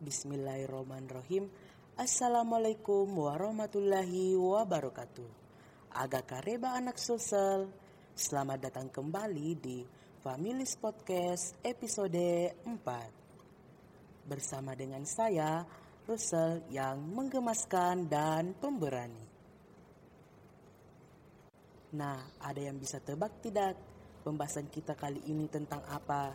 Bismillahirrahmanirrahim. Assalamualaikum warahmatullahi wabarakatuh. Agak kareba anak sosial. Selamat datang kembali di Families Podcast episode 4. Bersama dengan saya, Russell yang menggemaskan dan pemberani. Nah, ada yang bisa tebak tidak pembahasan kita kali ini tentang apa?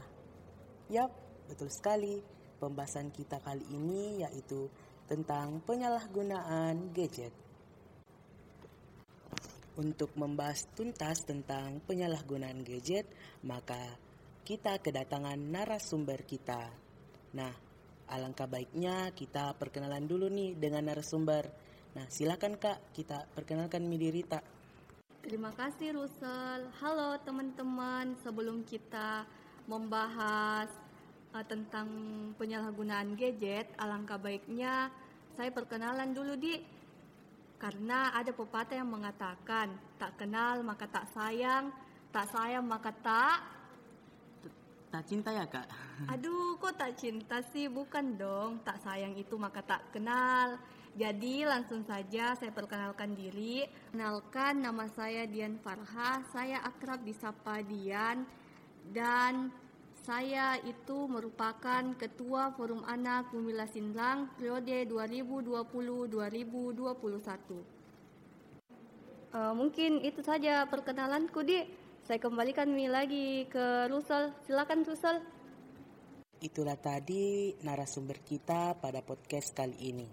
Yap, betul sekali Pembahasan kita kali ini yaitu tentang penyalahgunaan gadget. Untuk membahas tuntas tentang penyalahgunaan gadget, maka kita kedatangan narasumber kita. Nah, alangkah baiknya kita perkenalan dulu nih dengan narasumber. Nah, silakan Kak, kita perkenalkan Midirita. Terima kasih Rusel. Halo teman-teman, sebelum kita membahas uh, tentang penyalahgunaan gadget, alangkah baiknya saya perkenalan dulu di karena ada pepatah yang mengatakan tak kenal maka tak sayang, tak sayang maka tak tak cinta ya kak? Aduh kok tak cinta sih bukan dong tak sayang itu maka tak kenal. Jadi langsung saja saya perkenalkan diri. Kenalkan nama saya Dian Farha, saya akrab disapa Dian dan saya itu merupakan Ketua Forum Anak Bumila Sindang periode 2020-2021. Uh, mungkin itu saja perkenalanku, di. Saya kembalikan Mi lagi ke Rusel. Silakan Rusel. Itulah tadi narasumber kita pada podcast kali ini.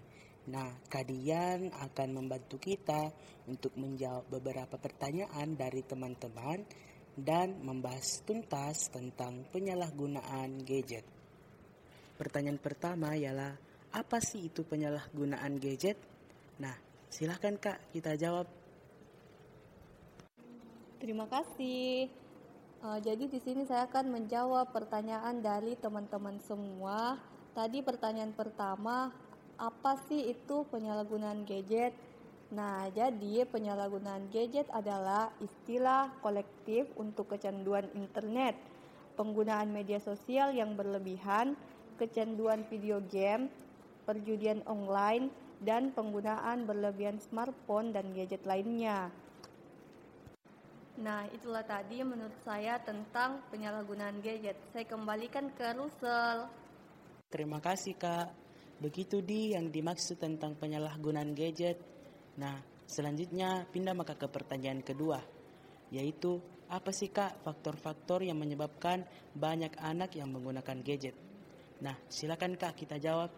Nah, kalian akan membantu kita untuk menjawab beberapa pertanyaan dari teman-teman dan membahas tuntas tentang penyalahgunaan gadget. Pertanyaan pertama ialah, apa sih itu penyalahgunaan gadget? Nah, silahkan Kak, kita jawab. Terima kasih. Uh, jadi di sini saya akan menjawab pertanyaan dari teman-teman semua. Tadi pertanyaan pertama, apa sih itu penyalahgunaan gadget? Nah, jadi penyalahgunaan gadget adalah istilah kolektif untuk kecanduan internet, penggunaan media sosial yang berlebihan, kecanduan video game, perjudian online, dan penggunaan berlebihan smartphone dan gadget lainnya. Nah, itulah tadi menurut saya tentang penyalahgunaan gadget. Saya kembalikan ke Russell. Terima kasih, Kak. Begitu di yang dimaksud tentang penyalahgunaan gadget Nah, selanjutnya pindah maka ke pertanyaan kedua, yaitu apa sih kak faktor-faktor yang menyebabkan banyak anak yang menggunakan gadget? Nah, silakan kak kita jawab.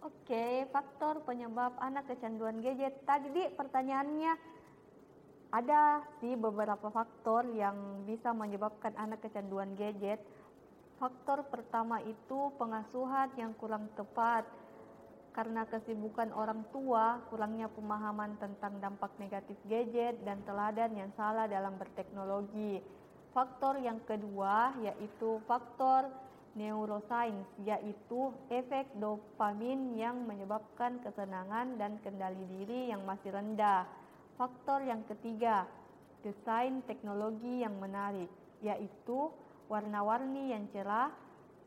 Oke, faktor penyebab anak kecanduan gadget. Tadi di pertanyaannya ada sih beberapa faktor yang bisa menyebabkan anak kecanduan gadget. Faktor pertama itu pengasuhan yang kurang tepat karena kesibukan orang tua, kurangnya pemahaman tentang dampak negatif gadget, dan teladan yang salah dalam berteknologi. Faktor yang kedua yaitu faktor neuroscience, yaitu efek dopamin yang menyebabkan kesenangan dan kendali diri yang masih rendah. Faktor yang ketiga, desain teknologi yang menarik, yaitu warna-warni yang cerah,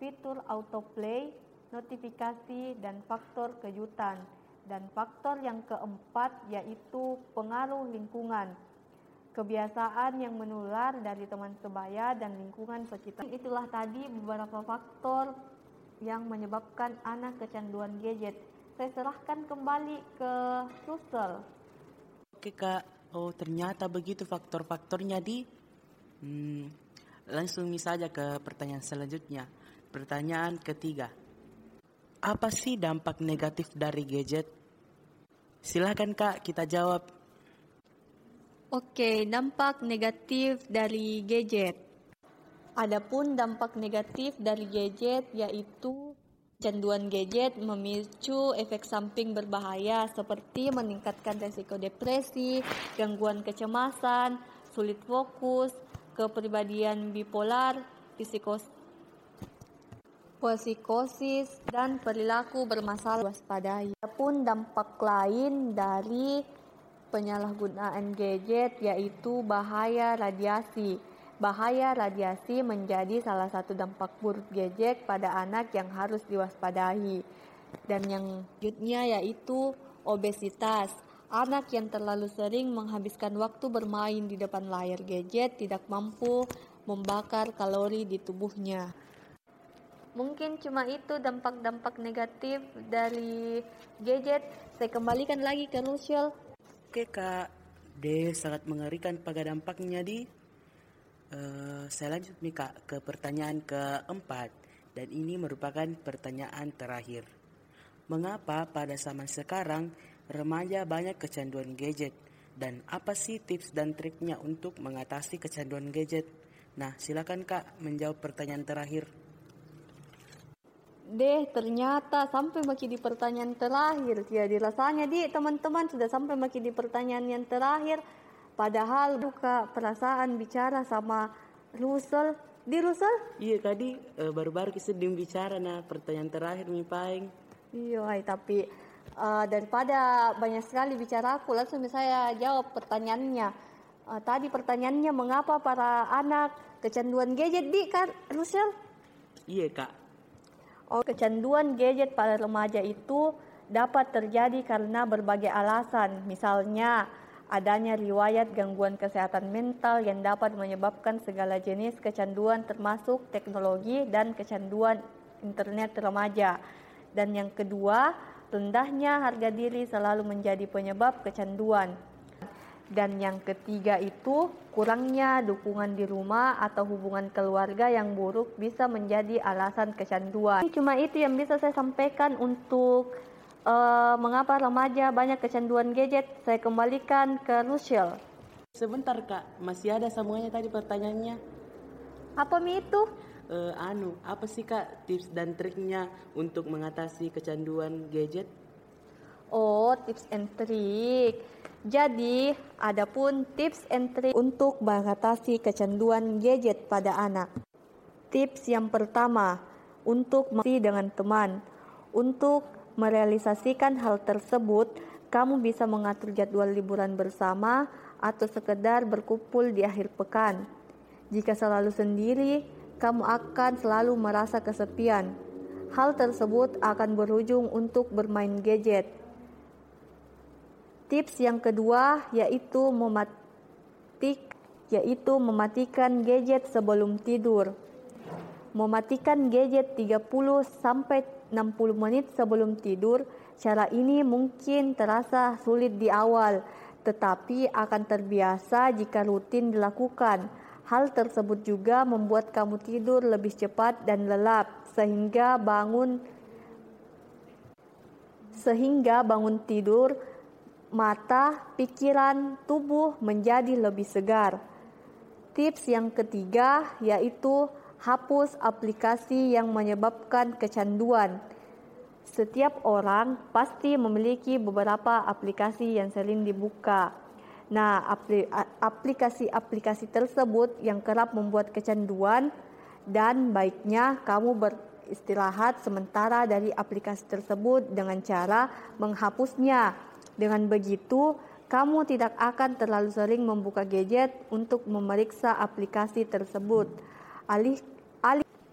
fitur autoplay, notifikasi, dan faktor kejutan. Dan faktor yang keempat yaitu pengaruh lingkungan. Kebiasaan yang menular dari teman sebaya dan lingkungan sekitar. Itulah tadi beberapa faktor yang menyebabkan anak kecanduan gadget. Saya serahkan kembali ke Russell. Oke kak, oh ternyata begitu faktor-faktornya di. Hmm, langsung saja ke pertanyaan selanjutnya. Pertanyaan ketiga. Apa sih dampak negatif dari gadget? Silahkan kak, kita jawab. Oke, dampak negatif dari gadget. Adapun dampak negatif dari gadget yaitu canduan gadget memicu efek samping berbahaya seperti meningkatkan resiko depresi, gangguan kecemasan, sulit fokus, kepribadian bipolar, psikos psikosis, dan perilaku bermasalah waspadai. Pun dampak lain dari penyalahgunaan gadget yaitu bahaya radiasi. Bahaya radiasi menjadi salah satu dampak buruk gadget pada anak yang harus diwaspadai. Dan yang selanjutnya yaitu obesitas. Anak yang terlalu sering menghabiskan waktu bermain di depan layar gadget tidak mampu membakar kalori di tubuhnya. Mungkin cuma itu dampak-dampak negatif dari gadget. Saya kembalikan lagi ke Luciel. Oke kak, deh sangat mengerikan pada dampaknya di Uh, saya lanjut nih kak ke pertanyaan keempat dan ini merupakan pertanyaan terakhir. Mengapa pada zaman sekarang remaja banyak kecanduan gadget dan apa sih tips dan triknya untuk mengatasi kecanduan gadget? Nah silakan kak menjawab pertanyaan terakhir. Deh ternyata sampai makin di pertanyaan terakhir ya rasanya di teman-teman sudah sampai makin di pertanyaan yang terakhir Padahal buka perasaan bicara sama Rusel. Di Rusel? Iya tadi uh, baru-baru kita sedang bicara nah pertanyaan terakhir nih Paing. Iya, tapi uh, daripada banyak sekali bicara aku langsung saya jawab pertanyaannya. Uh, tadi pertanyaannya mengapa para anak kecanduan gadget di kan Rusel? Iya kak. Oh kecanduan gadget pada remaja itu dapat terjadi karena berbagai alasan. Misalnya adanya riwayat gangguan kesehatan mental yang dapat menyebabkan segala jenis kecanduan termasuk teknologi dan kecanduan internet remaja. Dan yang kedua, rendahnya harga diri selalu menjadi penyebab kecanduan. Dan yang ketiga itu kurangnya dukungan di rumah atau hubungan keluarga yang buruk bisa menjadi alasan kecanduan. Cuma itu yang bisa saya sampaikan untuk uh, mengapa remaja banyak kecanduan gadget? Saya kembalikan ke Luciel. Sebentar kak, masih ada semuanya tadi pertanyaannya. Apa mi itu? Uh, anu, apa sih kak tips dan triknya untuk mengatasi kecanduan gadget? Oh, tips and trik. Jadi, ada pun tips and trik untuk mengatasi kecanduan gadget pada anak. Tips yang pertama, untuk masih dengan teman. Untuk merealisasikan hal tersebut, kamu bisa mengatur jadwal liburan bersama atau sekedar berkumpul di akhir pekan. Jika selalu sendiri, kamu akan selalu merasa kesepian. Hal tersebut akan berujung untuk bermain gadget. Tips yang kedua yaitu mematik yaitu mematikan gadget sebelum tidur. Mematikan gadget 30 sampai 60 menit sebelum tidur. Cara ini mungkin terasa sulit di awal, tetapi akan terbiasa jika rutin dilakukan. Hal tersebut juga membuat kamu tidur lebih cepat dan lelap sehingga bangun sehingga bangun tidur mata, pikiran, tubuh menjadi lebih segar. Tips yang ketiga yaitu hapus aplikasi yang menyebabkan kecanduan. Setiap orang pasti memiliki beberapa aplikasi yang sering dibuka. Nah, aplikasi-aplikasi tersebut yang kerap membuat kecanduan dan baiknya kamu beristirahat sementara dari aplikasi tersebut dengan cara menghapusnya. Dengan begitu, kamu tidak akan terlalu sering membuka gadget untuk memeriksa aplikasi tersebut. Alih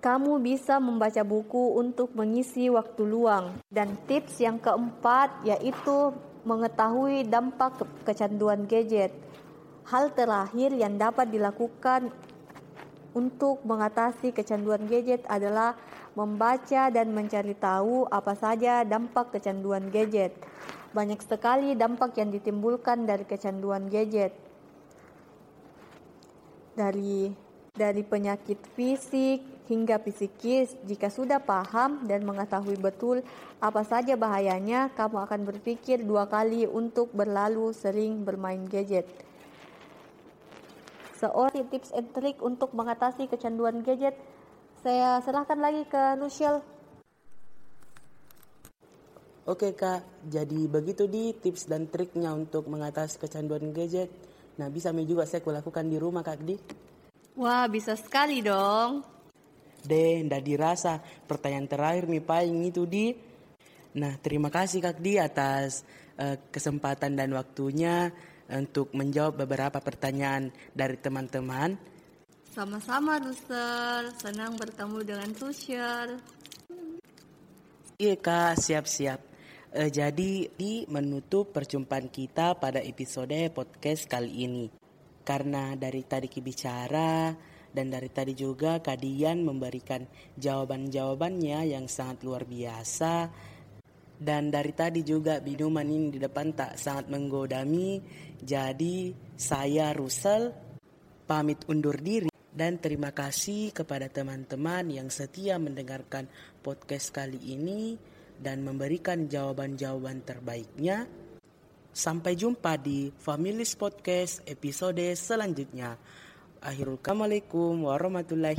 kamu bisa membaca buku untuk mengisi waktu luang. Dan tips yang keempat yaitu mengetahui dampak kecanduan gadget. Hal terakhir yang dapat dilakukan untuk mengatasi kecanduan gadget adalah membaca dan mencari tahu apa saja dampak kecanduan gadget. Banyak sekali dampak yang ditimbulkan dari kecanduan gadget. Dari dari penyakit fisik, hingga psikis. Jika sudah paham dan mengetahui betul apa saja bahayanya, kamu akan berpikir dua kali untuk berlalu sering bermain gadget. Seorang tips and trick untuk mengatasi kecanduan gadget, saya serahkan lagi ke Luciel. Oke kak, jadi begitu di tips dan triknya untuk mengatasi kecanduan gadget. Nah bisa mi juga saya lakukan di rumah kak Di. Wah bisa sekali dong. Deh, ndak dirasa pertanyaan terakhir mi paling itu di. Nah, terima kasih Kak Di atas uh, kesempatan dan waktunya untuk menjawab beberapa pertanyaan dari teman-teman. Sama-sama, Rusel. Senang bertemu dengan Tushel. Iya kak, siap-siap. Eh, jadi di menutup perjumpaan kita pada episode podcast kali ini. Karena dari tadi bicara dan dari tadi juga kalian memberikan jawaban-jawabannya yang sangat luar biasa. Dan dari tadi juga minuman ini di depan tak sangat menggodami. Jadi saya Rusel pamit undur diri dan terima kasih kepada teman-teman yang setia mendengarkan podcast kali ini dan memberikan jawaban-jawaban terbaiknya. Sampai jumpa di Families Podcast episode selanjutnya. Akhirul Assalamualaikum warahmatullahi